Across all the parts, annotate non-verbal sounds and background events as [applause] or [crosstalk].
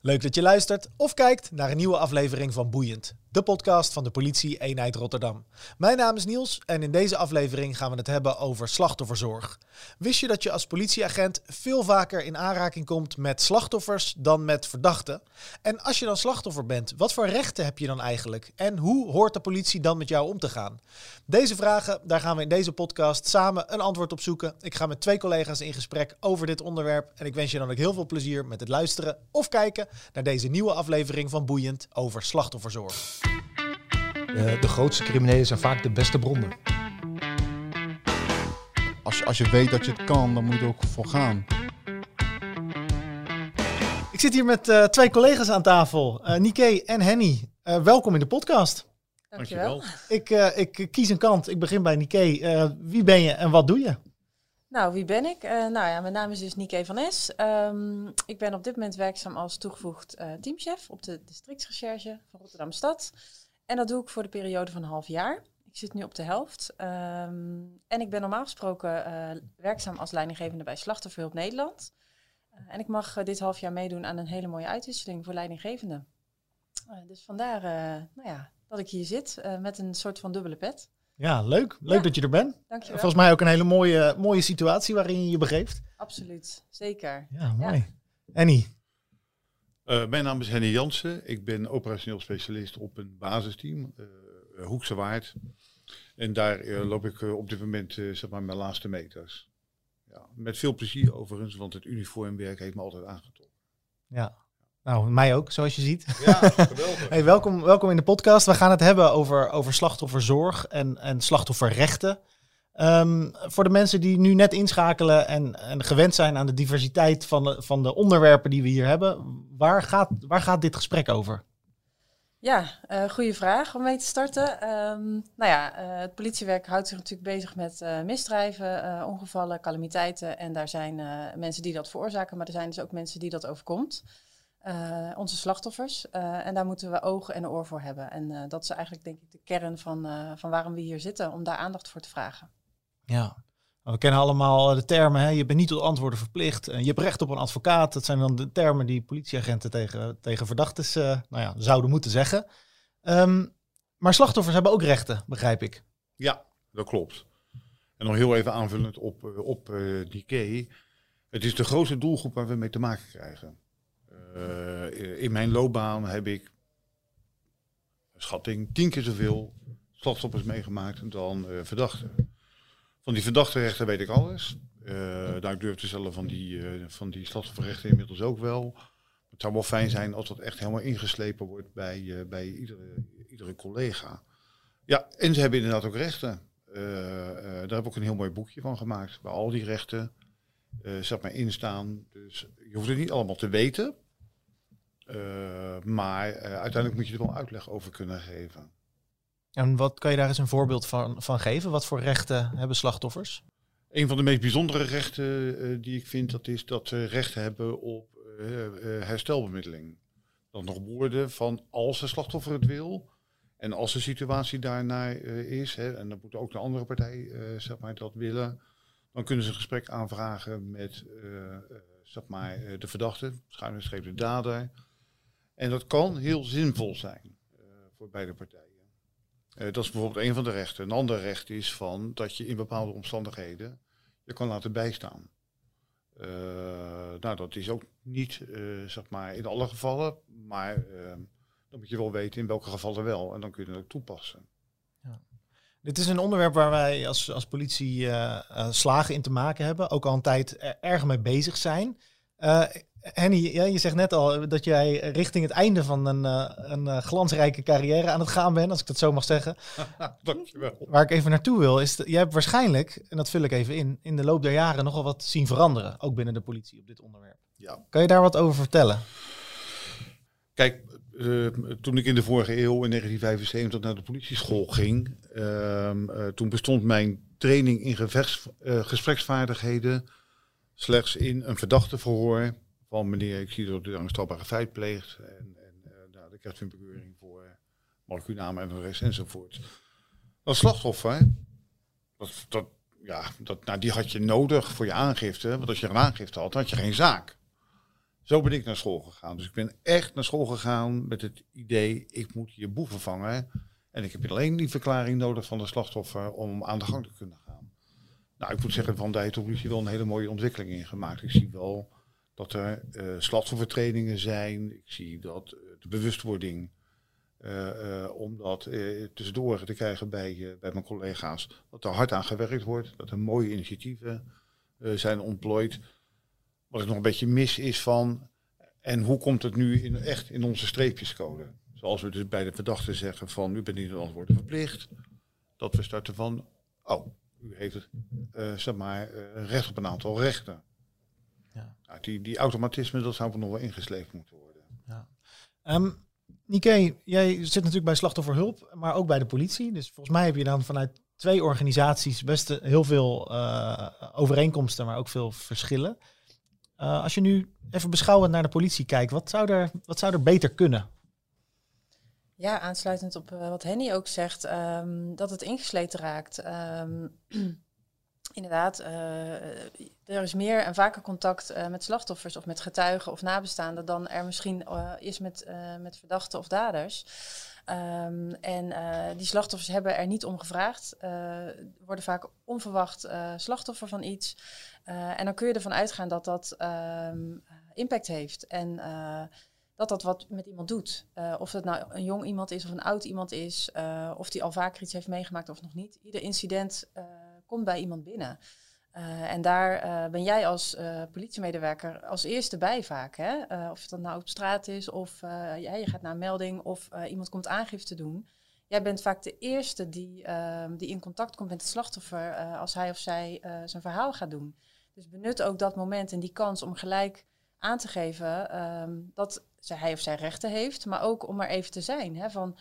Leuk dat je luistert of kijkt naar een nieuwe aflevering van Boeiend, de podcast van de politie eenheid Rotterdam. Mijn naam is Niels en in deze aflevering gaan we het hebben over slachtofferzorg. Wist je dat je als politieagent veel vaker in aanraking komt met slachtoffers dan met verdachten? En als je dan slachtoffer bent, wat voor rechten heb je dan eigenlijk? En hoe hoort de politie dan met jou om te gaan? Deze vragen, daar gaan we in deze podcast samen een antwoord op zoeken. Ik ga met twee collega's in gesprek over dit onderwerp en ik wens je dan ook heel veel plezier met het luisteren of kijken naar deze nieuwe aflevering van Boeiend over slachtofferzorg. De, de grootste criminelen zijn vaak de beste bronnen. Als je, als je weet dat je het kan, dan moet je er ook voor gaan. Ik zit hier met uh, twee collega's aan tafel, uh, Nike en Henny. Uh, welkom in de podcast. Dankjewel. Ik, ik kies een kant. Ik begin bij Nike. wie ben je en wat doe je? Nou, wie ben ik? Uh, nou ja, mijn naam is dus Nike van Es. Um, ik ben op dit moment werkzaam als toegevoegd uh, teamchef op de districtsrecherche van Rotterdam Stad. En dat doe ik voor de periode van een half jaar. Ik zit nu op de helft. Um, en ik ben normaal gesproken uh, werkzaam als leidinggevende bij Slachtofferhulp Nederland. en ik mag dit half jaar meedoen aan een hele mooie uitwisseling voor leidinggevenden. dus vandaar nou ja, dat ik hier zit met een soort van dubbele pet. Ja, leuk. Leuk Ja. dat je er bent. Dankjewel. Volgens mij ook een hele mooie, mooie situatie waarin je je begeeft. Absoluut, zeker. Ja, mooi. Annie. Uh, mijn naam is Henny Jansen. Ik ben operationeel specialist op een basisteam, uh, Hoekse Waard. En daar uh, loop ik op dit moment zeg maar mijn laatste meters. Ja, met veel plezier overigens, want het uniformwerk heeft me altijd aangetrokken. Ja, nou, mij ook, zoals je ziet. Ja, [laughs] geweldig. hey, welkom, welkom in de podcast. We gaan het hebben over, over slachtofferzorg en, en slachtofferrechten. Um, voor de mensen die nu net inschakelen en, en gewend zijn aan de diversiteit van de, van de onderwerpen die we hier hebben, waar gaat, waar gaat dit gesprek over? Ja, uh, goede vraag om mee te starten. Um, nou ja, uh, het politiewerk houdt zich natuurlijk bezig met uh, misdrijven, ongevallen, calamiteiten. En daar zijn mensen die dat veroorzaken, maar er zijn dus ook mensen die dat overkomt. Uh, onze slachtoffers. Uh, en daar moeten we ogen en oor voor hebben. En uh, dat is eigenlijk denk ik de kern van, van waarom we hier zitten, om daar aandacht voor te vragen. Ja, we kennen allemaal de termen, hè? je bent niet tot antwoorden verplicht. je hebt recht op een advocaat. Dat zijn dan de termen die politieagenten tegen, tegen verdachten nou ja, zouden moeten zeggen. Um, maar slachtoffers hebben ook rechten, begrijp ik. Ja, dat klopt. En nog heel even aanvullend op, op die key. Het is de grootste doelgroep waar we mee te maken krijgen. Uh, in mijn loopbaan heb ik, schatting, tien keer zoveel slachtoffers meegemaakt dan uh, verdachten. Van die verdachtenrechten weet ik alles. Uh, nou, ik durf te stellen van die, van die slachtofferrechten inmiddels ook wel. Het zou wel fijn zijn als dat echt helemaal ingeslepen wordt bij, bij iedere, iedere collega. Ja, en ze hebben inderdaad ook rechten. daar heb ik een heel mooi boekje van gemaakt. Waar al die rechten zeg maar in staan. Dus je hoeft het niet allemaal te weten. Uh, maar uh, uiteindelijk moet je er wel uitleg over kunnen geven. En wat kan je daar eens een voorbeeld van, van geven? Wat voor rechten hebben slachtoffers? Een van de meest bijzondere rechten uh, die ik vind, dat is dat ze recht hebben op herstelbemiddeling. Dat nog woorden van als de slachtoffer het wil en als de situatie daarnaar is, hè, en dan moet ook de andere partij zeg maar, dat willen, dan kunnen ze een gesprek aanvragen met zeg maar, de verdachte, schuine de dader. En dat kan heel zinvol zijn uh, voor beide partijen. Uh, dat is bijvoorbeeld een van de rechten. Een ander recht is van dat je in bepaalde omstandigheden je kan laten bijstaan. Uh, nou, dat is ook niet, zeg maar, in alle gevallen, maar dan moet je wel weten in welke gevallen wel. En dan kun je ook toepassen. Ja. Dit is een onderwerp waar wij als, als politie slagen in te maken hebben. Ook al een tijd erg mee bezig zijn. Henny, ja, je zegt net al dat jij richting het einde van een, uh, een uh, glansrijke carrière aan het gaan bent, als ik dat zo mag zeggen. [laughs] Dankjewel. Waar ik even naartoe wil, is dat jij hebt waarschijnlijk, en dat vul ik even in, in de loop der jaren nogal wat zien veranderen, ook binnen de politie op dit onderwerp. Ja. Kan je daar wat over vertellen? Kijk, uh, toen ik in de vorige eeuw, in 1975, naar de politieschool ging, toen bestond mijn training in gevechts, gespreksvaardigheden slechts in een verdachte verhoor van meneer, ik zie dat u een strafbare feit pleegt en, en uh, nou, daar krijgt u een bekeuring voor, mag ik uw naam en enzovoort. Dat slachtoffer, dat, dat, ja, dat, nou, die had je nodig voor je aangifte, want als je een aangifte had, had je geen zaak. Zo ben ik naar school gegaan. Dus ik ben echt naar school gegaan met het idee, ik moet je boeven vangen. En ik heb alleen die verklaring nodig van de slachtoffer om aan de gang te kunnen gaan. Nou, ik moet zeggen, van daar heeft de politie wel een hele mooie ontwikkeling in gemaakt. Ik zie wel dat er uh, slachtoffertrainingen zijn. Ik zie dat uh, de bewustwording, uh, om dat tussendoor te krijgen bij, bij mijn collega's, dat er hard aan gewerkt wordt. Dat er mooie initiatieven zijn ontplooid. Wat ik nog een beetje mis is van, en hoe komt het nu in, echt in onze streepjescode? Zoals we dus bij de verdachte zeggen van, u bent niet een antwoorden verplicht. Dat we starten van, oh, u heeft zeg maar, recht op een aantal rechten. Ja. Nou, die, die automatisme, dat zou nog wel ingesleept moeten worden. Ja. Um, Nike, jij zit natuurlijk bij slachtofferhulp, maar ook bij de politie. Dus volgens mij heb je dan vanuit twee organisaties best heel veel uh, overeenkomsten, maar ook veel verschillen. Uh, als je nu even beschouwend naar de politie kijkt, wat zou er, wat zou er beter kunnen? Ja, aansluitend op uh, wat Henny ook zegt, um, dat het ingesleten raakt. Um, inderdaad, uh, er is meer en vaker contact uh, met slachtoffers of met getuigen of nabestaanden dan er misschien uh, is met, met verdachten of daders. Um, en die slachtoffers hebben er niet om gevraagd, worden vaak onverwacht slachtoffer van iets. en dan kun je ervan uitgaan dat dat um, impact heeft. En dat dat wat met iemand doet. of het nou een jong iemand is of een oud iemand is, of die al vaker iets heeft meegemaakt of nog niet. Ieder incident komt bij iemand binnen. Uh, en daar uh, ben jij als uh, politiemedewerker als eerste bij vaak. Hè? of het dan nou op straat is, of ja, je gaat naar een melding, of iemand komt aangifte doen. Jij bent vaak de eerste die, ehm, die in contact komt met het slachtoffer als hij of zij zijn verhaal gaat doen. Dus benut ook dat moment en die kans om gelijk aan te geven um, dat hij of zij rechten heeft, maar ook om er even te zijn. Hè? Van,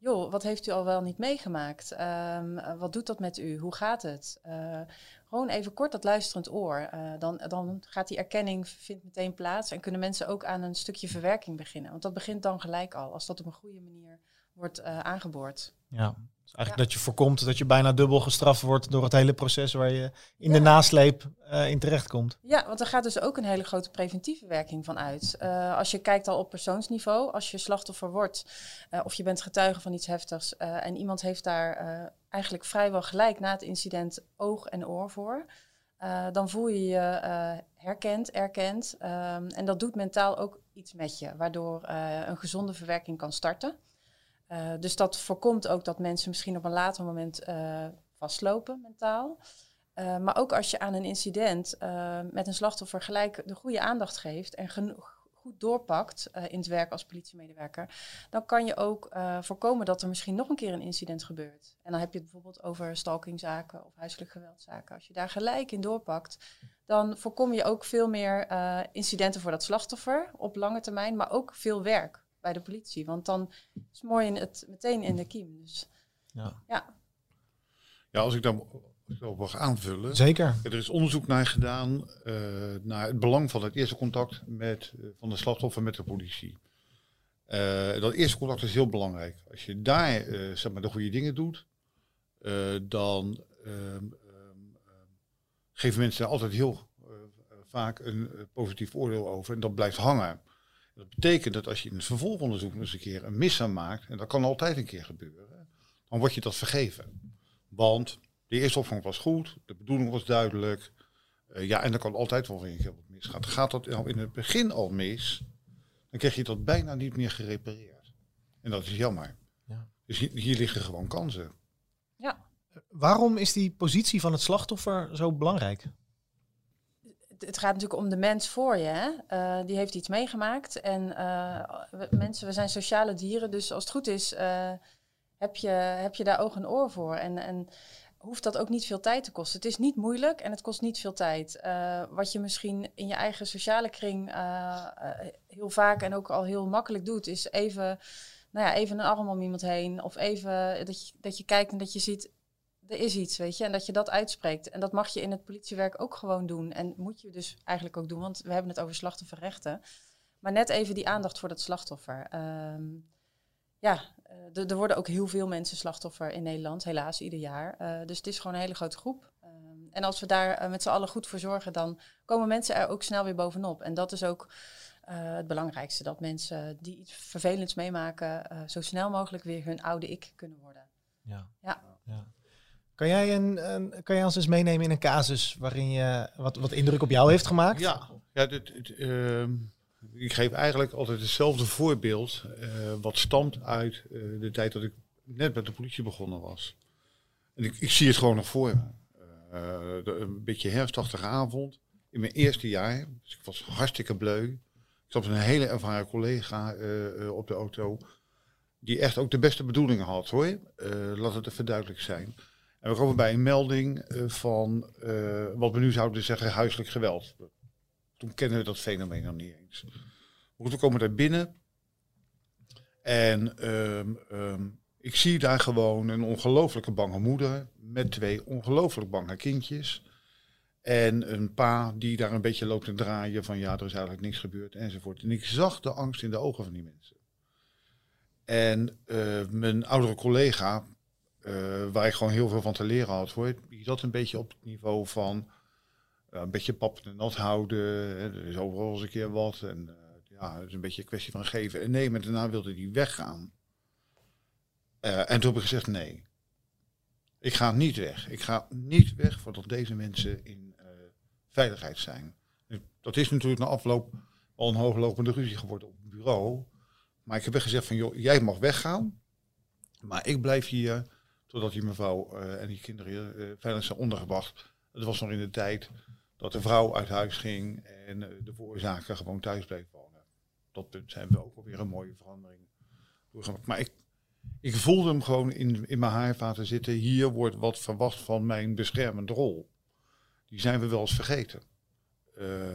joh, wat heeft u al wel niet meegemaakt? Um, wat doet dat met u? Hoe gaat het? Uh, gewoon even kort dat luisterend oor. Uh, dan, dan gaat die erkenning vindt meteen plaats en kunnen mensen ook aan een stukje verwerking beginnen. Want dat begint dan gelijk al, als dat op een goede manier wordt aangeboord. Ja, dus eigenlijk dat je voorkomt dat je bijna dubbel gestraft wordt door het hele proces waar je in de nasleep uh, in terecht komt. Ja, want er gaat dus ook een hele grote preventieve werking van uit. Uh, als je kijkt al op persoonsniveau, als je slachtoffer wordt uh, of je bent getuige van iets heftigs en iemand heeft daar eigenlijk vrijwel gelijk na het incident oog en oor voor. dan voel je je herkend, erkend. Um, en dat doet mentaal ook iets met je, waardoor een gezonde verwerking kan starten. Uh, dus dat voorkomt ook dat mensen misschien op een later moment uh, vastlopen mentaal. Uh, maar ook als je aan een incident met een slachtoffer gelijk de goede aandacht geeft en goed doorpakt in het werk als politiemedewerker, dan kan je ook voorkomen dat er misschien nog een keer een incident gebeurt. En dan heb je het bijvoorbeeld over stalkingzaken of huiselijk geweldzaken. Als je daar gelijk in doorpakt, dan voorkom je ook veel meer incidenten voor dat slachtoffer op lange termijn, maar ook veel werk bij de politie. Want dan smoor je het meteen in de kiem. Dus, ja. ja. Ja, als ik dan op mag aanvullen. Zeker. Er is onderzoek naar gedaan uh, naar het belang van het eerste contact met, uh, van de slachtoffer met de politie. Uh, dat eerste contact is heel belangrijk. Als je daar zeg maar de goede dingen doet, dan um, um, geven mensen altijd heel vaak een positief oordeel over en dat blijft hangen. Dat betekent dat als je in het vervolgonderzoek eens een keer een mis aan maakt, en dat kan altijd een keer gebeuren, dan word je dat vergeven. Want de eerste opvang was goed, de bedoeling was duidelijk. Uh, ja, en dan kan altijd wel weer een keer wat misgaan. Gaat dat nou in het begin al mis, dan krijg je dat bijna niet meer gerepareerd. En dat is jammer. Ja. Dus hier, hier liggen gewoon kansen. Ja. Waarom is die positie van het slachtoffer zo belangrijk? Het gaat natuurlijk om de mens voor je. Hè? Uh, die heeft iets meegemaakt. En we, mensen, we zijn sociale dieren. Dus als het goed is, uh, heb, je, heb je daar oog en oor voor. En, en hoeft dat ook niet veel tijd te kosten. Het is niet moeilijk en het kost niet veel tijd. wat je misschien in je eigen sociale kring heel vaak en ook al heel makkelijk doet, is even, nou ja, even een arm om iemand heen. Of even dat je, dat je kijkt en dat je ziet, er is iets, weet je, en dat je dat uitspreekt. En dat mag je in het politiewerk ook gewoon doen. En moet je dus eigenlijk ook doen, want we hebben het over slachtofferrechten. Maar net even die aandacht voor dat slachtoffer. Um, ja, uh, er worden ook heel veel mensen slachtoffer in Nederland, helaas, ieder jaar. Uh, dus het is gewoon een hele grote groep. Um, en als we daar uh, met z'n allen goed voor zorgen, dan komen mensen er ook snel weer bovenop. En dat is ook eh, het belangrijkste dat mensen die iets vervelends meemaken, eh, zo snel mogelijk weer hun oude ik kunnen worden. Ja. Ja. ja. Kan, jij een, een, kan jij ons eens meenemen in een casus waarin je wat, wat indruk op jou heeft gemaakt? Ja, ja ehm, ik geef eigenlijk altijd hetzelfde voorbeeld, eh, wat stamt uit eh, de tijd dat ik net met de politie begonnen was. En ik, ik zie het gewoon nog voor me. Eh, een beetje herfstachtige avond, in mijn eerste jaar. Dus ik was hartstikke bleu. Ik zat met een hele ervaren collega op de auto, die echt ook de beste bedoelingen had hoor. Laat het even duidelijk zijn. En we komen bij een melding eh, van eh, wat we nu zouden zeggen huiselijk geweld. Toen kennen we dat fenomeen nog niet eens. Goed, we komen daar binnen. En ehm, ehm, ik zie daar gewoon een ongelooflijke bange moeder met twee ongelooflijk bange kindjes. En een pa die daar een beetje loopt te draaien van ja, er is eigenlijk niks gebeurd enzovoort. En ik zag de angst in de ogen van die mensen. En eh, mijn oudere collega, waar ik gewoon heel veel van te leren had, hoor, die zat een beetje op het niveau van eh, een beetje pap en nat houden. Hè, er is overal eens een keer wat. En eh, ja, het is een beetje een kwestie van geven en nemen. En daarna wilde hij weggaan. Eh, en toen heb ik gezegd nee. Ik ga niet weg. Ik ga niet weg voordat deze mensen in eh, veiligheid zijn. Nu, Dat is natuurlijk na afloop al een hooglopende ruzie geworden op het bureau. Maar ik heb gezegd van, joh, jij mag weggaan. Maar ik blijf hier totdat die mevrouw eh, en die kinderen eh, veilig zijn ondergebracht. Het was nog in de tijd dat de vrouw uit huis ging en eh, de veroorzaker gewoon thuis bleef wonen. Op dat punt zijn we ook alweer een mooie verandering doorgemaakt. Maar ik, ik voelde hem gewoon in, in mijn haarvaten zitten. Hier wordt wat verwacht van mijn beschermende rol. Die zijn we wel eens vergeten,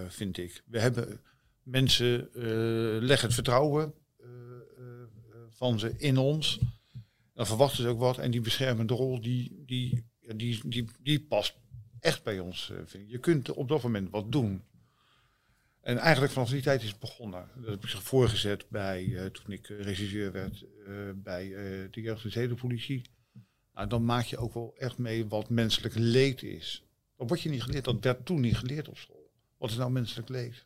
vind ik. We hebben mensen leggen het vertrouwen van ze in ons. Dan verwachten ze ook wat. En die beschermende rol, die, die, die, die, die past echt bij ons. eh, vind. Je kunt op dat moment wat doen. En eigenlijk vanaf die tijd is het begonnen. Dat heb ik zich voorgezet bij, eh, toen ik eh, regisseur werd bij de jeugd- en zedenpolitie. Nou, dan maak je ook wel echt mee wat menselijk leed is. Dat wordt je niet geleerd. Dat werd toen niet geleerd op school. Wat is nou menselijk leed?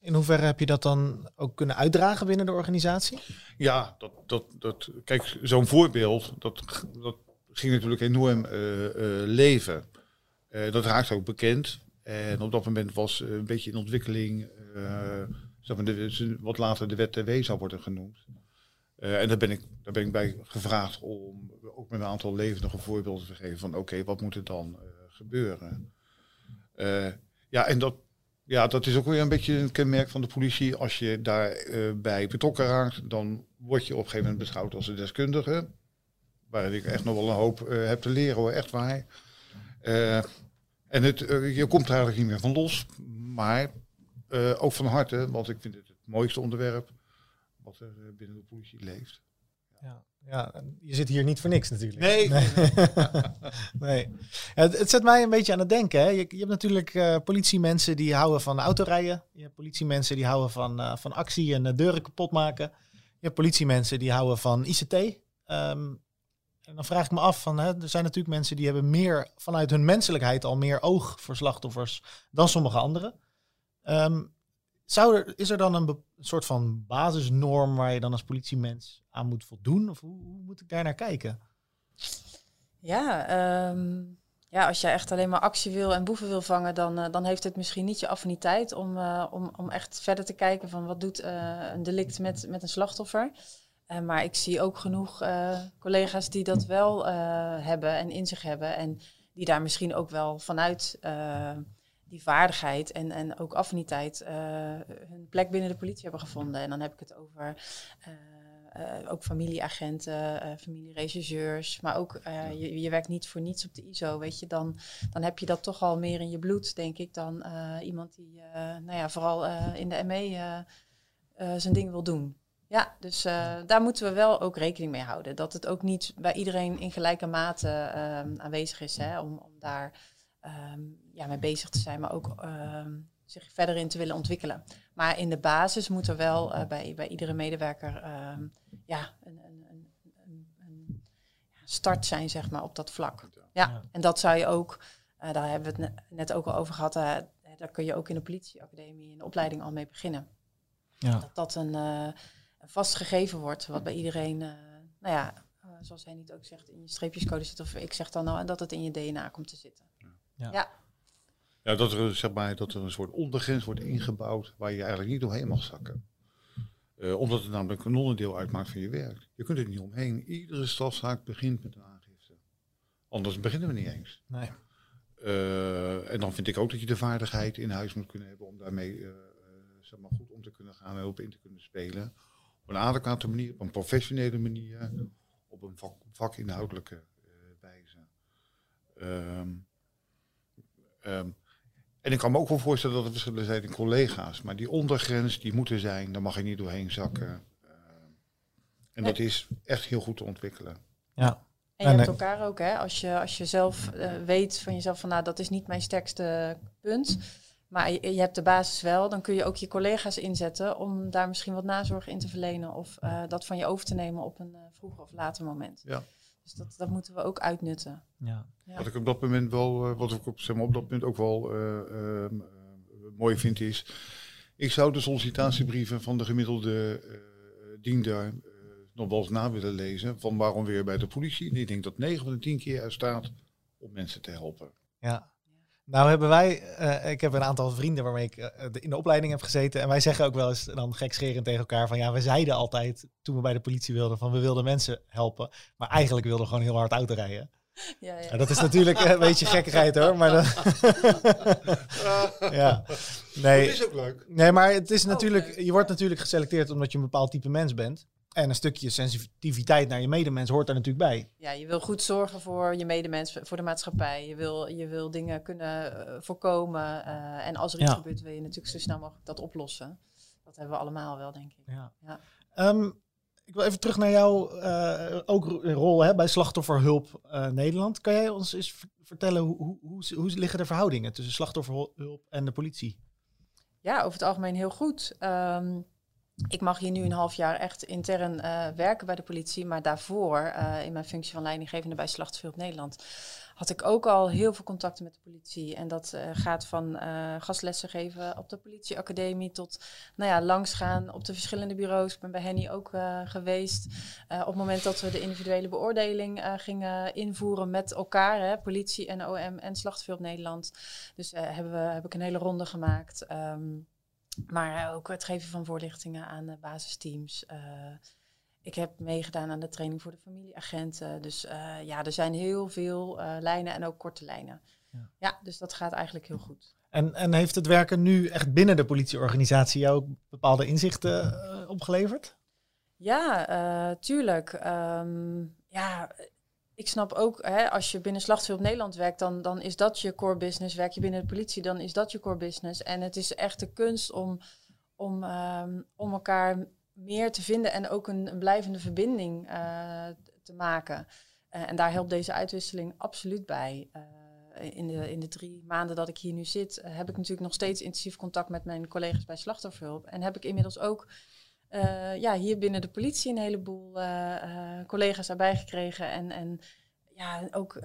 In hoeverre heb je dat dan ook kunnen uitdragen binnen de organisatie? Ja, dat, dat, dat, kijk, zo'n voorbeeld, dat, dat ging natuurlijk enorm eh, eh, leven. Eh, dat raakte ook bekend. En op dat moment was een beetje in ontwikkeling, de, wat later de wet TW zou worden genoemd. En daar ben, ik, daar ben ik bij gevraagd om ook met een aantal levendige voorbeelden te geven van oké, wat moet er dan gebeuren? Ja, en dat, ja, dat is ook weer een beetje een kenmerk van de politie. Als je daarbij bij betrokken raakt, dan word je op een gegeven moment beschouwd als een deskundige. Waar ik echt nog wel een hoop eh, heb te leren hoor, echt waar. Eh, en het, eh, je komt er eigenlijk niet meer van los. Maar eh, ook van harte, want ik vind het het mooiste onderwerp wat er eh, binnen de politie leeft. Ja, ja, je zit hier niet voor niks natuurlijk. Nee. Nee. [laughs] het, het zet mij een beetje aan het denken. Hè. Je, je hebt natuurlijk eh, politiemensen die houden van autorijden. Je hebt politiemensen die houden van, eh, van actie en eh, deuren kapot maken. Je hebt politiemensen die houden van ICT. Ehm, en dan vraag ik me af, van, hè, er zijn natuurlijk mensen die hebben meer vanuit hun menselijkheid al meer oog voor slachtoffers dan sommige anderen. Ehm, zou er, is er dan een be- soort van basisnorm waar je dan als politiemens aan moet voldoen? Of hoe, hoe moet ik daar naar kijken? Ja, ehm, ja, als jij echt alleen maar actie wil en boeven wil vangen, dan, eh, dan heeft het misschien niet je affiniteit om, eh, om, om echt verder te kijken van wat doet eh, een delict met, met een slachtoffer. Maar ik zie ook genoeg collega's die dat wel hebben en in zich hebben. En die daar misschien ook wel vanuit die vaardigheid en, en ook affiniteit eh, hun plek binnen de politie hebben gevonden. En dan heb ik het over eh, eh, ook familieagenten, eh familieregisseurs. Maar ook, je, je werkt niet voor niets op de ISO, weet je. Dan, dan heb je dat toch al meer in je bloed, denk ik, dan iemand die nou ja, vooral in de ME zijn ding wil doen. Ja, dus daar moeten we wel ook rekening mee houden. Dat het ook niet bij iedereen in gelijke mate ehm, aanwezig is hè, om, om daar ehm, ja, mee bezig te zijn, maar ook ehm, zich verder in te willen ontwikkelen. Maar in de basis moet er wel eh, bij, bij iedere medewerker ehm, ja, een, een, een, een, een start zijn zeg maar, op dat vlak. Ja, Ja. en dat zou je ook, eh, daar hebben we het ne- net ook al over gehad, eh, daar kun je ook in de politieacademie in de opleiding al mee beginnen. Ja. Dat dat een, eh, een vast gegeven wordt, wat bij iedereen, eh, nou ja, zoals hij niet ook zegt, in je streepjescode zit. Of ik zeg dan nou, dat het in je DNA komt te zitten. Ja. ja. Ja, dat er, zeg maar, dat er een soort ondergrens wordt ingebouwd waar je eigenlijk niet doorheen mag zakken. Eh, omdat het namelijk een onderdeel uitmaakt van je werk. Je kunt er niet omheen. Iedere strafzaak begint met een aangifte. Anders beginnen we niet eens. Nee. Eh, en dan vind ik ook dat je de vaardigheid in huis moet kunnen hebben om daarmee eh, zeg maar goed om te kunnen gaan en op in te kunnen spelen. Op een adequate manier, op een professionele manier, op een vak, vakinhoudelijke wijze. Ehm, en ik kan me ook wel voorstellen dat er verschillen zijn in collega's, maar die ondergrens die moet er zijn, daar mag je niet doorheen zakken. Ehm, en dat is echt heel goed te ontwikkelen. Ja. En je En, hebt eh, elkaar ook, hè? Als je, als je zelf eh, weet van jezelf van, nou, dat is niet mijn sterkste punt. Maar je, je hebt de basis wel, dan kun je ook je collega's inzetten om daar misschien wat nazorg in te verlenen. Of eh, dat van je over te nemen op een eh, vroeger of later moment. Ja. Dus dat, dat moeten we ook uitnutten. Ja. Ja. Wat ik op dat moment wel, eh, wat ik op, zeg maar, op dat moment ook wel eh, ehm, eh, mooi vind is, ik zou de sollicitatiebrieven van de gemiddelde eh diender nog wel eens na willen lezen van waarom weer bij de politie. En ik denk dat 9 van de 10 keer er staat om mensen te helpen. Ja. Nou hebben wij, eh, ik heb een aantal vrienden waarmee ik eh, in de opleiding heb gezeten. En wij zeggen ook wel eens dan gekscherend tegen elkaar van ja, we zeiden altijd toen we bij de politie wilden van we wilden mensen helpen. Maar eigenlijk wilden we gewoon heel hard auto rijden. Ja, ja. Dat is natuurlijk een beetje gekkigheid hoor. Maar dan, [laughs] ja. Nee, ook leuk. nee, maar het is natuurlijk, je wordt natuurlijk geselecteerd omdat je een bepaald type mens bent. En een stukje sensitiviteit naar je medemens hoort daar natuurlijk bij. Ja, je wil goed zorgen voor je medemens, voor de maatschappij. Je wil, je wil dingen kunnen eh, voorkomen. eh, en als er iets Ja. gebeurt, wil je natuurlijk zo snel mogelijk dat oplossen. Dat hebben we allemaal wel, denk ik. Ja. Ja. Ehm, ik wil even terug naar jouw eh, ook ro- rol hè, bij Slachtofferhulp eh, Nederland. Kan jij ons eens vertellen hoe, hoe, hoe, hoe liggen de verhoudingen tussen slachtofferhulp en de politie? Ja, over het algemeen heel goed. Ehm, ik mag hier nu een half jaar echt intern eh, werken bij de politie. Maar daarvoor, eh, in mijn functie van leidinggevende bij Slachtofferhulp Nederland, had ik ook al heel veel contacten met de politie. En dat eh, gaat van gastlessen geven op de politieacademie tot nou ja, langsgaan op de verschillende bureaus. Ik ben bij Henny ook geweest. Op het moment dat we de individuele beoordeling gingen invoeren met elkaar, hè, politie en OM en Slachtofferhulp Nederland. Dus hebben we, heb ik een hele ronde gemaakt. Ehm, maar eh, ook het geven van voorlichtingen aan de basisteams. Eh, ik heb meegedaan aan de training voor de familieagenten. Dus eh, ja, er zijn heel veel lijnen en ook korte lijnen. Ja. Ja. dus dat gaat eigenlijk heel goed. En, en heeft het werken nu echt binnen de politieorganisatie jou ook bepaalde inzichten opgeleverd? Ja, tuurlijk. Ehm, ja, ik snap ook, hè, als je binnen Slachtofferhulp Nederland werkt, dan, dan is dat je core business. Werk je binnen de politie, dan is dat je core business. En het is echt de kunst om, om, ehm, om elkaar meer te vinden en ook een, blijvende verbinding eh, te maken. Eh, en daar helpt deze uitwisseling absoluut bij. Eh, in, de, in de drie maanden dat ik hier nu zit, heb ik natuurlijk nog steeds intensief contact met mijn collega's bij Slachtofferhulp. En heb ik inmiddels ook eh, ja, hier binnen de politie een heleboel eh, eh, collega's erbij gekregen. En, en ja, ook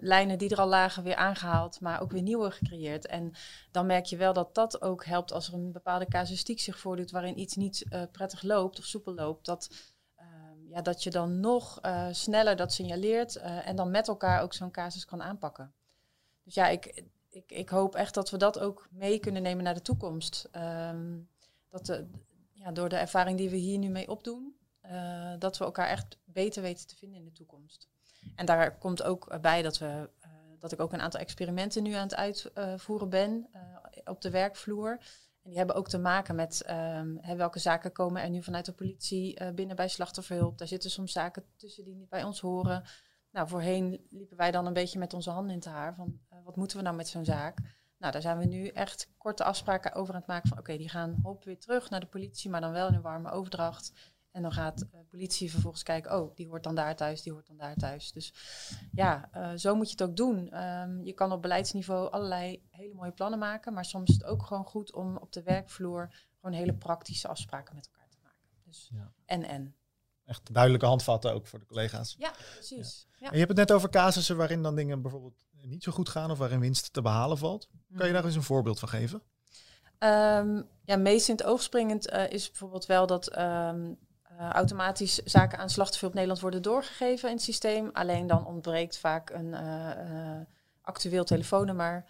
lijnen die er al lagen weer aangehaald, maar ook weer nieuwe gecreëerd. En dan merk je wel dat dat ook helpt als er een bepaalde casuïstiek zich voordoet waarin iets niet prettig loopt of soepel loopt. Dat, ehm, ja, dat je dan nog sneller dat signaleert en dan met elkaar ook zo'n casus kan aanpakken. Dus ja, ik, ik, ik hoop echt dat we dat ook mee kunnen nemen naar de toekomst. Ehm, dat de, ja, door de ervaring die we hier nu mee opdoen, eh, dat we elkaar echt beter weten te vinden in de toekomst. En daar komt ook bij dat, we, eh, dat ik ook een aantal experimenten nu aan het uitvoeren ben eh, op de werkvloer. En die hebben ook te maken met ehm, hè, welke zaken komen er nu vanuit de politie binnen bij slachtofferhulp. Daar zitten soms zaken tussen die niet bij ons horen. Nou, voorheen liepen wij dan een beetje met onze handen in het haar van wat moeten we nou met zo'n zaak? Nou, daar zijn we nu echt korte afspraken over aan het maken van oké, die gaan hop weer terug naar de politie, maar dan wel in een warme overdracht. En dan gaat de politie vervolgens kijken, oh, die hoort dan daar thuis, die hoort dan daar thuis. Dus ja, eh, zo moet je het ook doen. Ehm, je kan op beleidsniveau allerlei hele mooie plannen maken, maar soms is het ook gewoon goed om op de werkvloer gewoon hele praktische afspraken met elkaar te maken. Dus Ja. en en. Echt duidelijke handvatten ook voor de collega's. Ja, precies. Ja. En je hebt het net over casussen waarin dan dingen bijvoorbeeld niet zo goed gaan of waarin winst te behalen valt. Kan je daar eens een voorbeeld van geven? Ehm, ja, meest in het oog springend eh, is bijvoorbeeld wel dat ehm, eh, automatisch zaken aan slachtoffer op Nederland worden doorgegeven in het systeem. Alleen dan ontbreekt vaak een eh, actueel telefoonnummer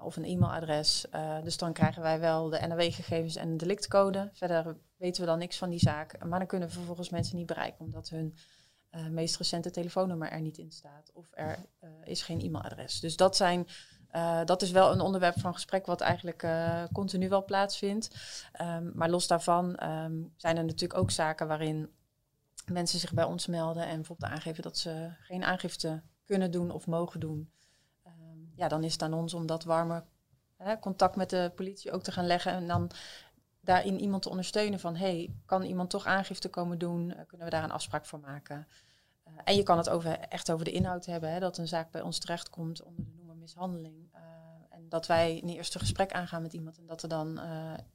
of een e-mailadres. Dus dan krijgen wij wel de NAW-gegevens en een delictcode. Verder weten we dan niks van die zaak. Maar dan kunnen we vervolgens mensen niet bereiken omdat hun eh, meest recente telefoonnummer er niet in staat. Of er eh, is geen e-mailadres. Dus dat zijn eh, dat is wel een onderwerp van gesprek wat eigenlijk continu wel plaatsvindt. Ehm, maar los daarvan ehm, zijn er natuurlijk ook zaken waarin mensen zich bij ons melden en bijvoorbeeld aangeven dat ze geen aangifte kunnen doen of mogen doen. Ehm, ja, dan is het aan ons om dat warme contact met de politie ook te gaan leggen en dan daarin iemand te ondersteunen van hey, kan iemand toch aangifte komen doen? Eh, kunnen we daar een afspraak voor maken? Eh, en je kan het over, echt over de inhoud hebben, hè, dat een zaak bij ons terechtkomt onder de noemer mishandeling. Eh, en dat wij een eerste gesprek aangaan met iemand en dat er dan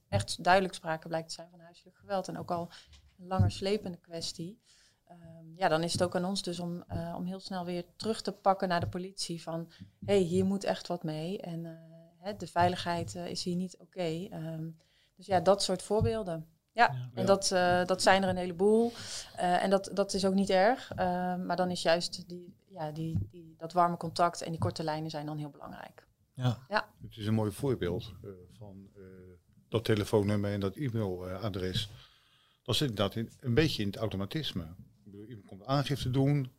echt duidelijk sprake blijkt te zijn van huiselijk geweld. En ook al een langer slepende kwestie. Ehm, ja, dan is het ook aan ons dus om, om heel snel weer terug te pakken naar de politie van hé, hey, hier moet echt wat mee. En hè, de veiligheid is hier niet oké. Ehm, dus ja, dat soort voorbeelden. Ja, Ja. en Dat, eh, dat zijn er een heleboel. Eh, en dat, dat is ook niet erg. Ehm, maar dan is juist die, ja, die, die, dat warme contact en die korte lijnen zijn dan heel belangrijk. Ja. Het is een mooi voorbeeld eh, van eh, dat telefoonnummer en dat e-mailadres. Dat zit inderdaad in, een beetje in het automatisme. Ik bedoel, iemand komt aangifte doen,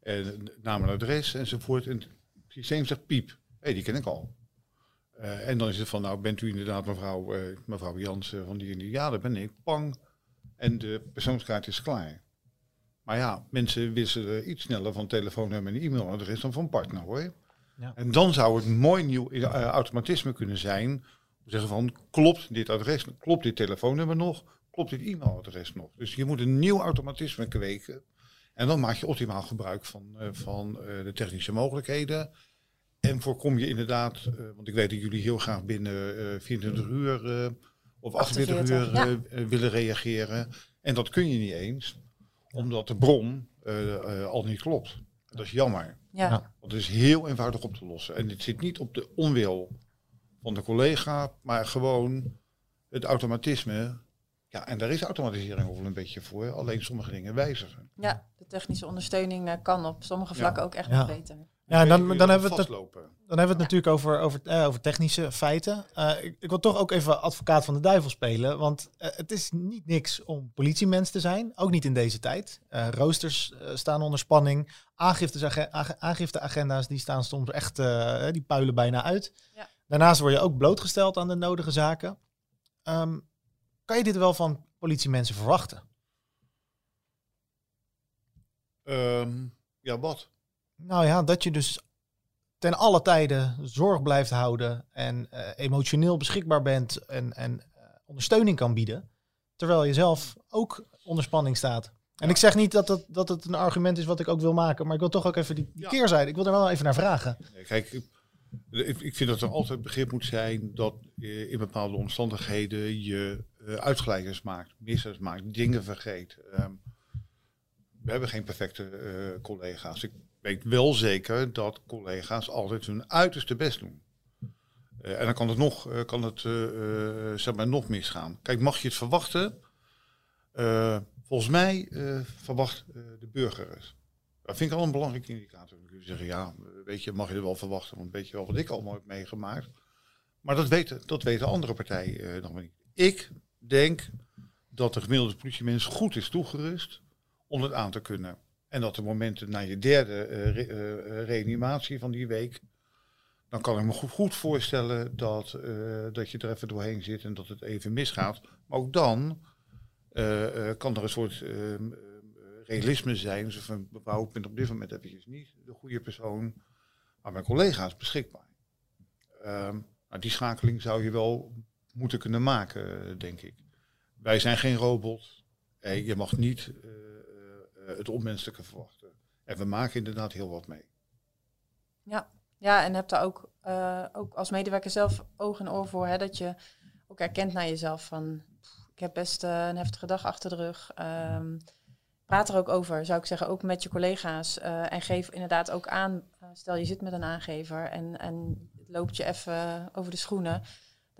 en naam en adres enzovoort. En het systeem zegt piep. Hé, die ken ik al. Eh, en dan is het van, nou bent u inderdaad mevrouw, eh, mevrouw Jansen van die en die? Ja, dat ben ik. Pang. En de persoonskaart is klaar. Maar ja, mensen wisselen iets sneller van telefoonnummer en e-mailadres dan van partner hoor. Ja. En dan zou het mooi nieuw eh, automatisme kunnen zijn. Om te zeggen van, klopt dit adres, klopt dit telefoonnummer nog, klopt dit e-mailadres nog. Dus je moet een nieuw automatisme kweken. En dan maak je optimaal gebruik van, eh, van eh, de technische mogelijkheden. En voorkom je inderdaad, eh, want ik weet dat jullie heel graag binnen eh 24 uur eh, of 48 uur 48, ja. willen reageren. En dat kun je niet eens, omdat de bron eh, eh, al niet klopt. Dat is jammer. Ja, het is heel eenvoudig op te lossen. En het zit niet op de onwil van de collega, maar gewoon het automatisme. Ja, en daar is automatisering wel een beetje voor. Alleen sommige dingen wijzigen. ja, de technische ondersteuning kan op sommige vlakken ook echt Ja. nog beter. Ja, en dan, dan, hebben we het, dan hebben we het natuurlijk over, over, eh, over technische feiten. Eh, ik, ik wil toch ook even advocaat van de duivel spelen. Want eh, het is niet niks om politiemens te zijn. Ook niet in deze tijd. Eh, roosters staan onder spanning. Aangifteagenda's die staan soms echt, eh, die puilen bijna uit. Ja. Daarnaast word je ook blootgesteld aan de nodige zaken. Ehm, kan je dit wel van politiemensen verwachten? Ehm, ja, wat? Nou ja, dat je dus ten alle tijden zorg blijft houden en eh, emotioneel beschikbaar bent en, en eh, ondersteuning kan bieden, terwijl je zelf ook onder spanning staat. En ik zeg niet dat het, dat het een argument is wat ik ook wil maken, maar ik wil toch ook even die, die Ja. keerzijde, ik wil er wel even naar vragen. Kijk, ik, ik vind dat er altijd begrip moet zijn dat eh, in bepaalde omstandigheden je uitglijders maakt, missers maakt, dingen vergeet. Ehm, we hebben geen perfecte collega's. Ik weet wel zeker dat collega's altijd hun uiterste best doen. Eh, en dan kan het nog, eh, kan het, eh, zeg maar, nog misgaan. Kijk, mag je het verwachten? Volgens mij verwacht de burger het. Dat vind ik al een belangrijke indicator. Dan kun je zeggen, ja, weet je, mag je er wel verwachten, want weet je wel wat ik allemaal heb meegemaakt. Maar dat weten, dat weten andere partijen nog niet. Ik denk dat de gemiddelde politiemens goed is toegerust om het aan te kunnen. En dat de momenten na je derde eh, re- eh, reanimatie van die week, dan kan ik me goed, voorstellen dat, eh, dat je er even doorheen zit en dat het even misgaat. Maar ook dan eh, eh, kan er een soort eh, eh, realisme zijn. Zo van, mevrouw, ik ben op dit moment eventjes niet de goede persoon, maar mijn collega's beschikbaar. Ehm, nou, die schakeling zou je wel moeten kunnen maken, eh, denk ik. Wij zijn geen robot. Eh, je mag niet eh, eh, het onmenselijke verwachten. En we maken inderdaad heel wat mee. Ja, ja en heb daar ook, eh, ook als medewerker zelf oog en oor voor. Hè, dat je ook erkent naar jezelf van... "Pff, Ik heb best eh, een heftige dag achter de rug. Ehm, praat er ook over, zou ik zeggen. Ook met je collega's. eh, en geef inderdaad ook aan... eh, stel je zit met een aangever en, en het loopt je even over de schoenen.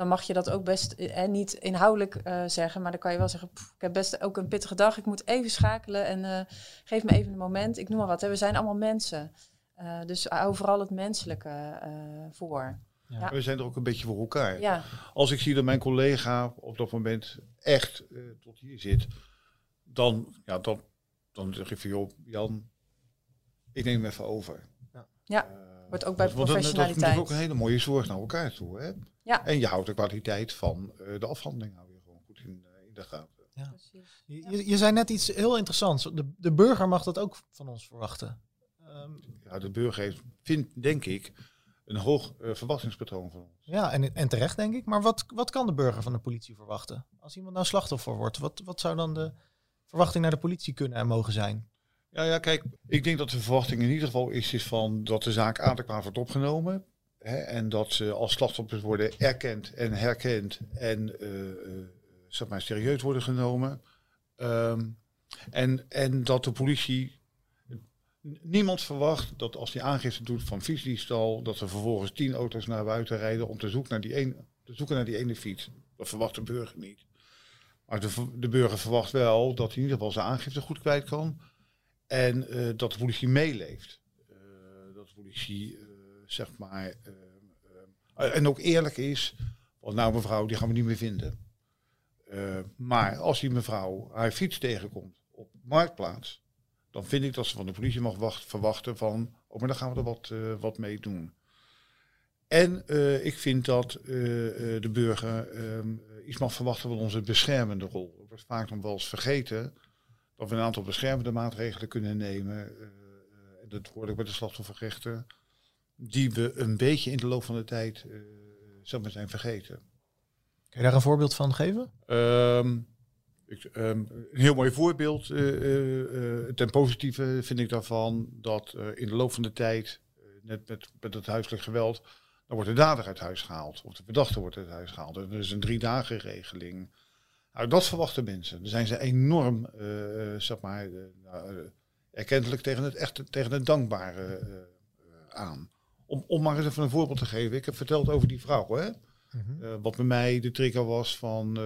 Dan mag je dat ook best eh, niet inhoudelijk eh, zeggen. Maar dan kan je wel zeggen, "Pff, ik heb best ook een pittige dag. Ik moet even schakelen en eh, geef me even een moment. Ik noem maar wat. Hè. We zijn allemaal mensen. Eh, dus hou vooral het menselijke eh, voor. Ja. We zijn er ook een beetje voor elkaar. Ja, Als ik zie dat mijn collega op dat moment echt eh, tot hier zit, dan, ja, dan, dan zeg ik van joh, Jan, ik neem hem even over. Ja, Eh, wordt ook bij want- want dan- Dat is professionaliteit. natuurlijk ook een hele mooie zorg naar elkaar toe. Hè? Ja. En je houdt de kwaliteit van eh, de afhandeling hou je gewoon goed in, eh, in de gaten. precies. Je, je- je zei net iets heel interessants. De, de burger mag dat ook van ons verwachten. Ehm, Ja, de burger heeft, vindt, denk ik, een hoog eh, verwachtingspatroon van ons. ja, en, en terecht denk ik. Maar wat, wat kan de burger van de politie verwachten? Als iemand nou slachtoffer wordt, wat, wat zou dan de verwachting naar de politie kunnen en mogen zijn? Ja, ja, kijk, ik denk dat de verwachting in ieder geval is, is van dat de zaak adequaat wordt opgenomen. Hè, en dat ze als slachtoffers worden erkend en herkend en eh, eh, zeg maar serieus worden genomen. Ehm, en, en dat de politie. Niemand verwacht dat als die aangifte doet van fietsdiefstal, dat er vervolgens tien auto's naar buiten rijden om te zoeken naar die, een, te zoeken naar die ene fiets. Dat verwacht de burger niet. Maar de, de burger verwacht wel dat hij in ieder geval zijn aangifte goed kwijt kan. En eh, dat de politie meeleeft. Eh, dat de politie, eh, zeg maar, en ook eerlijk is. Want nou mevrouw, die gaan we niet meer vinden. Maar als die mevrouw haar fiets tegenkomt op Marktplaats, dan vind ik dat ze van de politie mag wacht, verwachten van, oh maar dan gaan we er wat, wat mee doen. En ik vind dat de burger ehm, iets mag verwachten van onze beschermende rol. Er wordt vaak nog wel eens vergeten dat we een aantal beschermende maatregelen kunnen nemen. eh, eh, dat hoor ik bij de slachtofferrechten. Die we een beetje in de loop van de tijd eh, zeg maar zijn vergeten. Kun je daar een voorbeeld van geven? Ehm, ik, ehm, een heel mooi voorbeeld ten positieve vind ik daarvan dat in de loop van de tijd, net met, met het huiselijk geweld, dan wordt de dader uit huis gehaald. Of de verdachte wordt uit huis gehaald. Er is een drie dagen regeling. Nou, dat verwachten mensen. Dan zijn ze enorm, eh, eh, zeg maar, eh, nou, erkentelijk tegen het echte, tegen het dankbare aan. Om, om maar eens even een voorbeeld te geven. Ik heb verteld over die vrouw, hè. Eh, wat bij mij de trigger was van,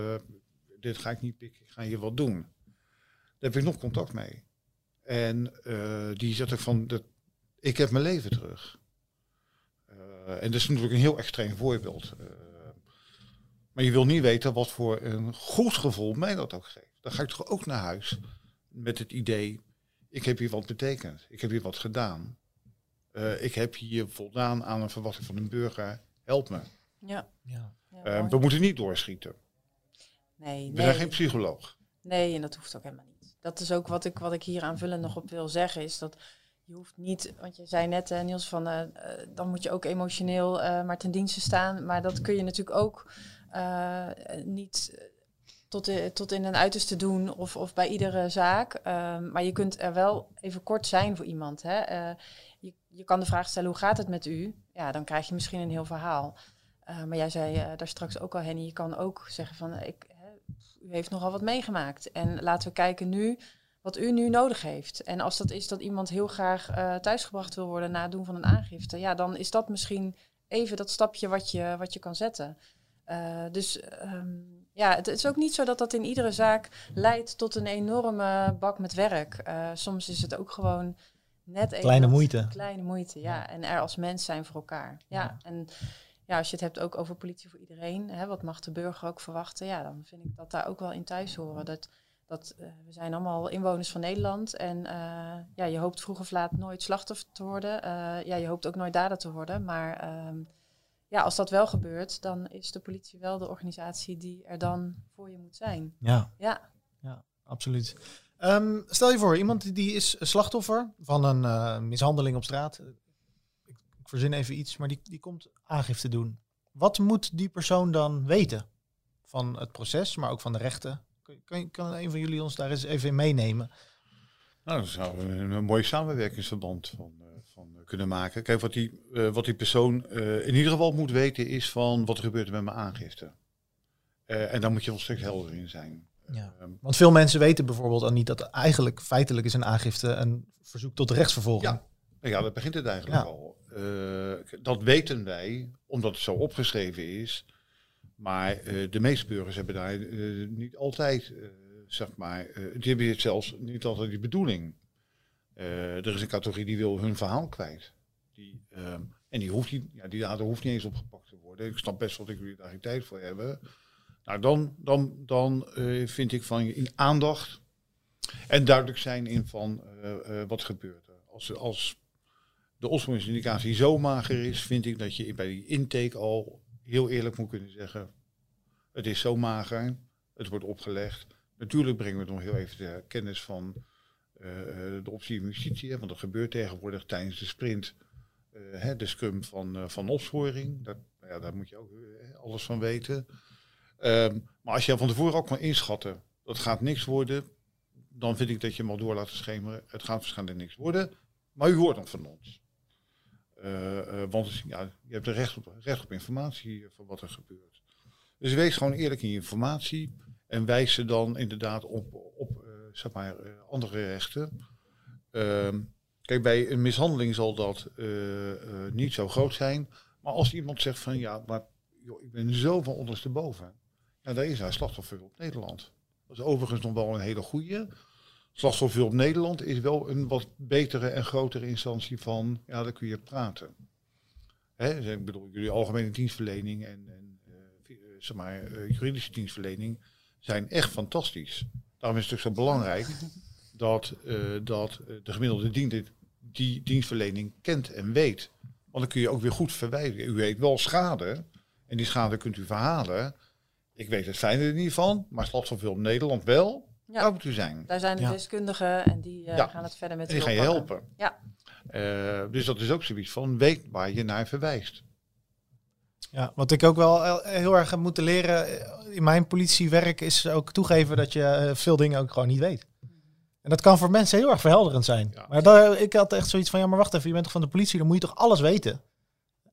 dit ga ik niet pikken, ik ga hier wat doen. Daar heb ik nog contact mee. En die zegt ook van, dat, ik heb mijn leven terug. En dat is natuurlijk een heel extreem voorbeeld. Maar je wil niet weten wat voor een goed gevoel mij dat ook geeft. Dan ga ik toch ook naar huis met het idee, ik heb hier wat betekend. Ik heb hier wat gedaan. Eh, ik heb hier voldaan aan een verwachting van een burger. Help me. Ja. Ja. ja Eh, we moeten niet doorschieten. nee, We nee. zijn geen psycholoog. Nee, en dat hoeft ook helemaal niet. Dat is ook wat ik, wat ik hier aanvullend nog op wil zeggen, is dat je hoeft niet, want je zei net, eh, Niels, van dan moet je ook emotioneel eh, maar ten dienste staan. Maar dat kun je natuurlijk ook eh, niet eh, tot, de, tot in een uiterste doen of, of bij iedere zaak. Ehm, maar je kunt er wel even kort zijn voor iemand. Hè? Eh, je, je kan de vraag stellen, hoe gaat het met u? Ja, dan krijg je misschien een heel verhaal. Eh, maar jij zei eh, daar straks ook al, Henny, je kan ook zeggen van, eh, ik, u heeft nogal wat meegemaakt. En laten we kijken nu wat u nu nodig heeft. En als dat is dat iemand heel graag eh, thuisgebracht wil worden na het doen van een aangifte, ja, dan is dat misschien even dat stapje wat je, wat je kan zetten. Eh, dus ehm, ja, het is ook niet zo dat dat in iedere zaak leidt tot een enorme bak met werk. Eh, soms is het ook gewoon net even Kleine moeite. Kleine moeite, ja. En er als mens zijn voor elkaar. Ja. Ja. En ja, als je het hebt ook over politie voor iedereen, hè, wat mag de burger ook verwachten? Ja, dan vind ik dat daar ook wel in thuis horen. Dat, dat eh, we zijn allemaal inwoners van Nederland en ja, je hoopt vroeg of laat nooit slachtoffer te worden. Ja, je hoopt ook nooit dader te worden, maar ehm, ja, als dat wel gebeurt, dan is de politie wel de organisatie die er dan voor je moet zijn. Ja, Ja, absoluut. Ehm, stel je voor, iemand die is slachtoffer van een eh, mishandeling op straat. Ik, ik verzin even iets, maar die, die komt aangifte doen. Wat moet die persoon dan weten van het proces, maar ook van de rechten? Kan, kan, kan een van jullie ons daar eens even in meenemen? Nou, zouden we een, een mooi samenwerkingsverband van, van eh, kunnen maken. Kijk, wat die, eh, wat die persoon eh, in ieder geval moet weten is van wat er gebeurt er met mijn aangifte. En daar moet je volstrekt helder in zijn. Ja. Ehm, Want veel mensen weten bijvoorbeeld al niet dat eigenlijk feitelijk is een aangifte een verzoek tot rechtsvervolging. Ja. Nou ja, dat begint het eigenlijk Ja. al. Dat weten wij, omdat het zo opgeschreven is. Maar de meeste burgers hebben daar niet altijd, zeg maar, die hebben het zelfs niet altijd die bedoeling. Eh, er is een categorie die wil hun verhaal kwijt. Die, ehm, en die, hoeft niet, ja, die dader hoeft niet eens opgepakt te worden. Ik snap best dat ik jullie daar geen tijd voor hebben. Nou, dan, dan, dan eh, vind ik van in aandacht en duidelijk zijn in van eh, wat gebeurt er. Als, als de osmose-indicatie zo mager is, vind ik dat je bij die intake al heel eerlijk moet kunnen zeggen: het is zo mager, het wordt opgelegd. Natuurlijk brengen we nog heel even de kennis van de optie justitie, want dat gebeurt tegenwoordig tijdens de sprint, eh, hè, de scrum van, eh, van opsporing. Dat, nou ja, daar moet je ook eh, alles van weten. Ehm, maar als je van tevoren ook kan inschatten, dat gaat niks worden, dan vind ik dat je hem al door laat schemeren. Het gaat waarschijnlijk niks worden, maar u hoort dan van ons. Eh, eh, want ja, je hebt er recht op, recht op informatie van wat er gebeurt. Dus wees gewoon eerlijk in je informatie en wijs ze dan inderdaad op, op eh, zeg maar, eh, andere rechten. Ehm, kijk, bij een mishandeling zal dat eh, eh, niet zo groot zijn. Maar als iemand zegt van ja, maar joh, ik ben zo van ondersteboven. Ja, daar is hij slachtofferhulp Nederland. Dat is overigens nog wel een hele goede. Slachtofferhulp Nederland is wel een wat betere en grotere instantie van, ja, daar kun je praten. Hè, dus ik bedoel, jullie algemene dienstverlening en, en zeg maar, juridische dienstverlening zijn echt fantastisch. Daarom is het ook zo belangrijk [laughs] dat, eh, dat eh, de gemiddelde dient die dienstverlening kent en weet. Want dan kun je ook weer goed verwijderen. U weet wel schade en die schade kunt u verhalen. Ik weet het fijne er niet van, maar slachtofferhulp Nederland wel. Ja. Daar moet u zijn. Daar zijn de Ja. deskundigen en die eh, Ja. gaan het verder met En die u gaan je helpen. Ja. Eh, dus dat is ook zoiets van, weet waar je naar verwijst. Ja, wat ik ook wel eh, heel erg heb moeten leren eh, in mijn politiewerk is ook toegeven dat je eh, veel dingen ook gewoon niet weet. En dat kan voor mensen heel erg verhelderend zijn. Ja. Maar daar, ik had echt zoiets van, ja maar wacht even, je bent toch van de politie, dan moet je toch alles weten?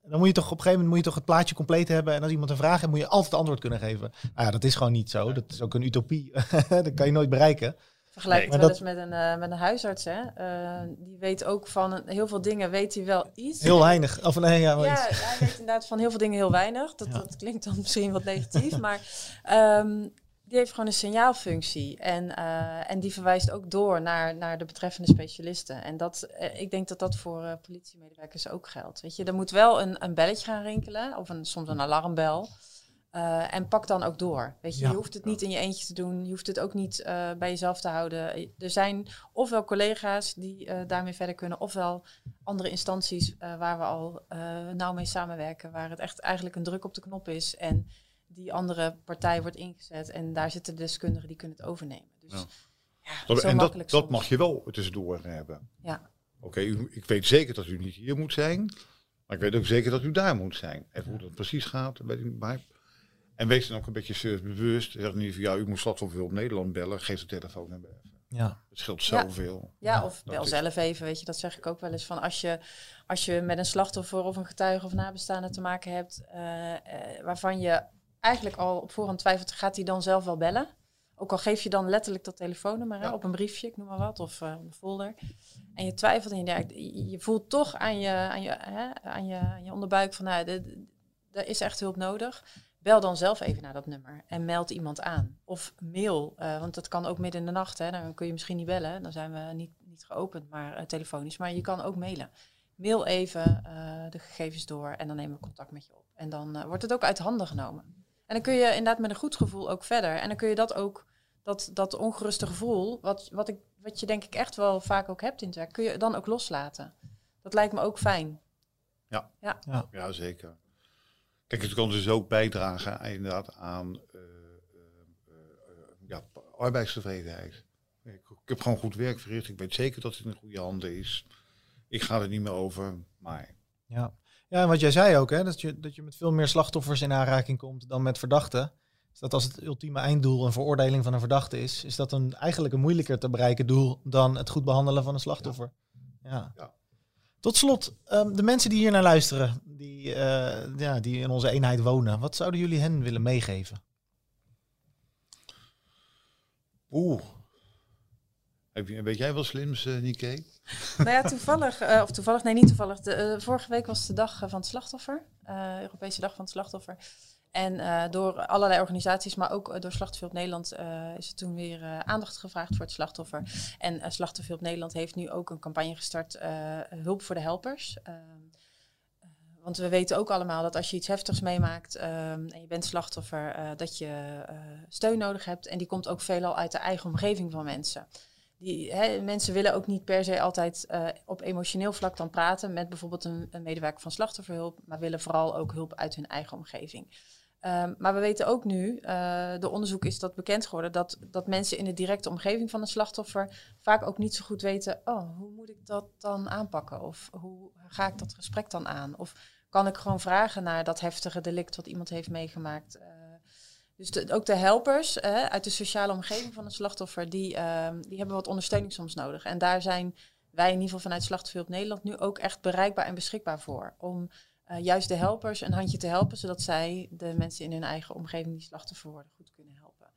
Dan moet je toch op een gegeven moment moet je toch het plaatje compleet hebben en als iemand een vraag heeft, moet je altijd antwoord kunnen geven. Nou ja, dat is gewoon niet zo. Dat is ook een utopie. [laughs] dat kan je nooit bereiken. Vergelijk Nee, het wel eens met een, eh, met een huisarts. Hè? Eh, die weet ook van een- heel veel dingen, weet hij wel iets. Heel weinig. Of nee, ja, Ja, iets. hij weet inderdaad van heel veel dingen heel weinig. Dat, Ja. dat klinkt dan misschien wat negatief, maar ehm, die heeft gewoon een signaalfunctie. En, eh, en die verwijst ook door naar, naar de betreffende specialisten. En dat, ik denk dat dat voor eh, politiemedewerkers ook geldt. Weet je, er moet wel een, een belletje gaan rinkelen, of een, soms een alarmbel. Eh, en pak dan ook door. Weet je, Ja. je hoeft het niet in je eentje te doen. Je hoeft het ook niet eh, bij jezelf te houden. Er zijn ofwel collega's die eh, daarmee verder kunnen, ofwel andere instanties eh, waar we al eh, nauw mee samenwerken, waar het echt eigenlijk een druk op de knop is en die andere partij wordt ingezet en daar zitten deskundigen die kunnen het overnemen. Dus Ja. ja, Dat, zo en dat, makkelijk dat soms. mag je wel tussendoor hebben. Ja. Oké, ik weet zeker dat u niet hier moet zijn. Maar ik weet ook zeker dat u daar moet zijn. En hoe dat precies gaat, weet ik. Maar, en wees dan ook een beetje servicebewust. Zeg niet van, ja, u moet slachtofferhulp Nederland bellen. Geef de telefoonnummer even. Ja. Het scheelt Ja. zoveel. Ja, of dat bel is- zelf even, weet je, dat zeg ik ook wel eens. Van als je, als je met een slachtoffer of een getuige of nabestaande te maken hebt, eh, eh, waarvan je eigenlijk al op voorhand twijfelt, gaat hij dan zelf wel bellen? Ook al geef je dan letterlijk dat telefoonnummer hè, Ja. op een briefje, ik noem maar wat, of eh, een folder. En je twijfelt en je denkt, je, voelt toch aan je, aan je, hè, aan je, aan je onderbuik van, nou, er is echt hulp nodig. Bel dan zelf even naar dat nummer en meld iemand aan. Of mail, eh, want dat kan ook midden in de nacht. Hè, dan kun je misschien niet bellen, dan zijn we niet, niet geopend, maar eh, telefonisch. Maar je kan ook mailen. Mail even eh, de gegevens door en dan nemen we contact met je op. En dan wordt het ook uit handen genomen. En dan kun je inderdaad met een goed gevoel ook verder. En dan kun je dat ook, dat, dat ongeruste gevoel, wat, wat, ik, wat je denk ik echt wel vaak ook hebt in het werk, kun je dan ook loslaten. Dat lijkt me ook fijn. Ja, zeker. Kijk, het kan dus ook bijdragen inderdaad aan eh, ja, arbeidstevredenheid. Ik, ik heb gewoon goed werk verricht. Ik weet zeker dat het in goede handen is. Ik ga er niet meer over, maar Ja. ja, en wat jij zei ook, hè, dat, je, dat je met veel meer slachtoffers in aanraking komt dan met verdachten. Is dat als het ultieme einddoel een veroordeling van een verdachte is, is dat een, eigenlijk een moeilijker te bereiken doel dan het goed behandelen van een slachtoffer. Ja. Ja. Tot slot, ehm, de mensen die hier naar luisteren, die, eh, ja, die in onze eenheid wonen, wat zouden jullie hen willen meegeven? Oeh. Weet jij wel slims, eh Niké? [laughs] Nou ja, toevallig, eh, of toevallig, nee niet toevallig. De, vorige week was de dag van het slachtoffer, eh, Europese dag van het slachtoffer. En eh, door allerlei organisaties, maar ook eh, door Slachtofferhulp Nederland, eh, is er toen weer aandacht gevraagd voor het slachtoffer. En Slachtofferhulp Nederland heeft nu ook een campagne gestart, Hulp voor de Helpers. Ehm, eh, want we weten ook allemaal dat als je iets heftigs meemaakt ehm, en je bent slachtoffer, dat je steun nodig hebt. En die komt ook veelal uit de eigen omgeving van mensen. Die, hè, mensen willen ook niet per se altijd op emotioneel vlak dan praten met bijvoorbeeld een, een medewerker van slachtofferhulp, maar willen vooral ook hulp uit hun eigen omgeving. Um, maar we weten ook nu, uh, de onderzoek is dat bekend geworden, dat, dat mensen in de directe omgeving van een slachtoffer vaak ook niet zo goed weten, oh, hoe moet ik dat dan aanpakken? Of hoe ga ik dat gesprek dan aan? Of kan ik gewoon vragen naar dat heftige delict wat iemand heeft meegemaakt? Uh, dus ook de helpers uit de sociale omgeving van een slachtoffer, die, die hebben wat ondersteuning soms nodig. En daar zijn wij in ieder geval vanuit Slachtofferhulp Nederland nu ook echt bereikbaar en beschikbaar voor. Om uh, juist de helpers een handje te helpen, zodat zij de mensen in hun eigen omgeving die slachtoffer worden goed kunnen helpen.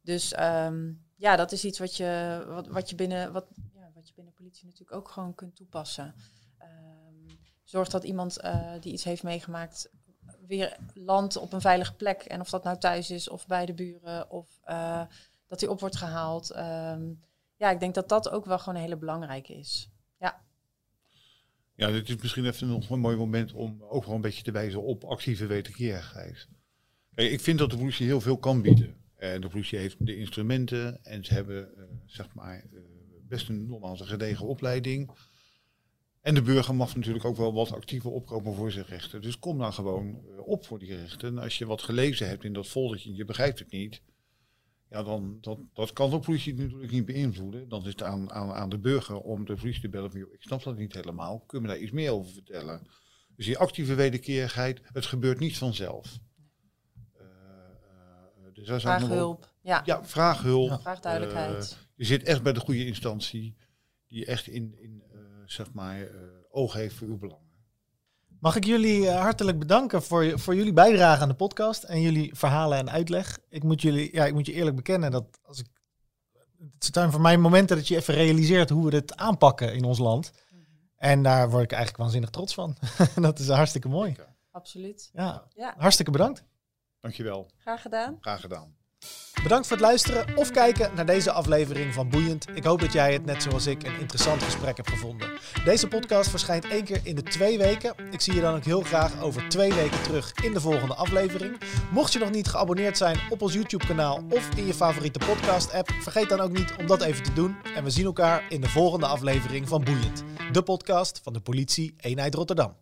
Dus um, ja, dat is iets wat je, wat, wat je, binnen, wat, ja, wat je binnen politie natuurlijk ook gewoon kunt toepassen. Um, zorg dat iemand uh, die iets heeft meegemaakt weer landt op een veilige plek. En of dat nou thuis is of bij de buren of uh, dat hij op wordt gehaald. Um, ja, ik denk dat dat ook wel gewoon een hele belangrijke is. Ja. Dit is misschien even nog een mooi moment om ook wel een beetje te wijzen op actieve wederkerigheid. Ik vind dat de politie heel veel kan bieden. En de politie heeft de instrumenten en ze hebben uh, zeg maar uh, best een nogmaals een gedegen opleiding. En de burger mag natuurlijk ook wel wat actiever opkomen voor zijn rechten. Dus kom dan gewoon uh, op voor die rechten. En als je wat gelezen hebt in dat foldertje en je begrijpt het niet, ja, dan dat, dat kan de politie natuurlijk niet beïnvloeden. Dan is het aan, aan, aan de burger om de politie te bellen van, joh, ik snap dat niet helemaal. Kun je me daar iets meer over vertellen? Dus die actieve wederkerigheid, het gebeurt niet vanzelf. Uh, dus daar vraag hulp. Ja. ja, vraag hulp. Ja. Vraag duidelijkheid. Uh, je zit echt bij de goede instantie die echt in, in zeg maar, oog heeft voor uw belangen. Mag ik jullie uh, hartelijk bedanken voor, voor jullie bijdrage aan de podcast en jullie verhalen en uitleg. Ik moet, jullie, ja, ik moet je eerlijk bekennen dat als ik. Het zijn voor mij momenten dat je even realiseert hoe we dit aanpakken in ons land. -hmm. En daar word ik eigenlijk waanzinnig trots van. [laughs] dat is hartstikke mooi. Absoluut. Ja. ja, hartstikke bedankt. Dankjewel. Graag gedaan. Graag gedaan. Bedankt voor het luisteren of kijken naar deze aflevering van Boeiend. Ik hoop dat jij het net zoals ik een interessant gesprek hebt gevonden. Deze podcast verschijnt één keer in de twee weken. Ik zie je dan ook heel graag over twee weken terug in de volgende aflevering. Mocht je nog niet geabonneerd zijn op ons YouTube kanaal of in je favoriete podcast app, vergeet dan ook niet om dat even te doen. En we zien elkaar in de volgende aflevering van Boeiend. De podcast van de politie Eenheid Rotterdam.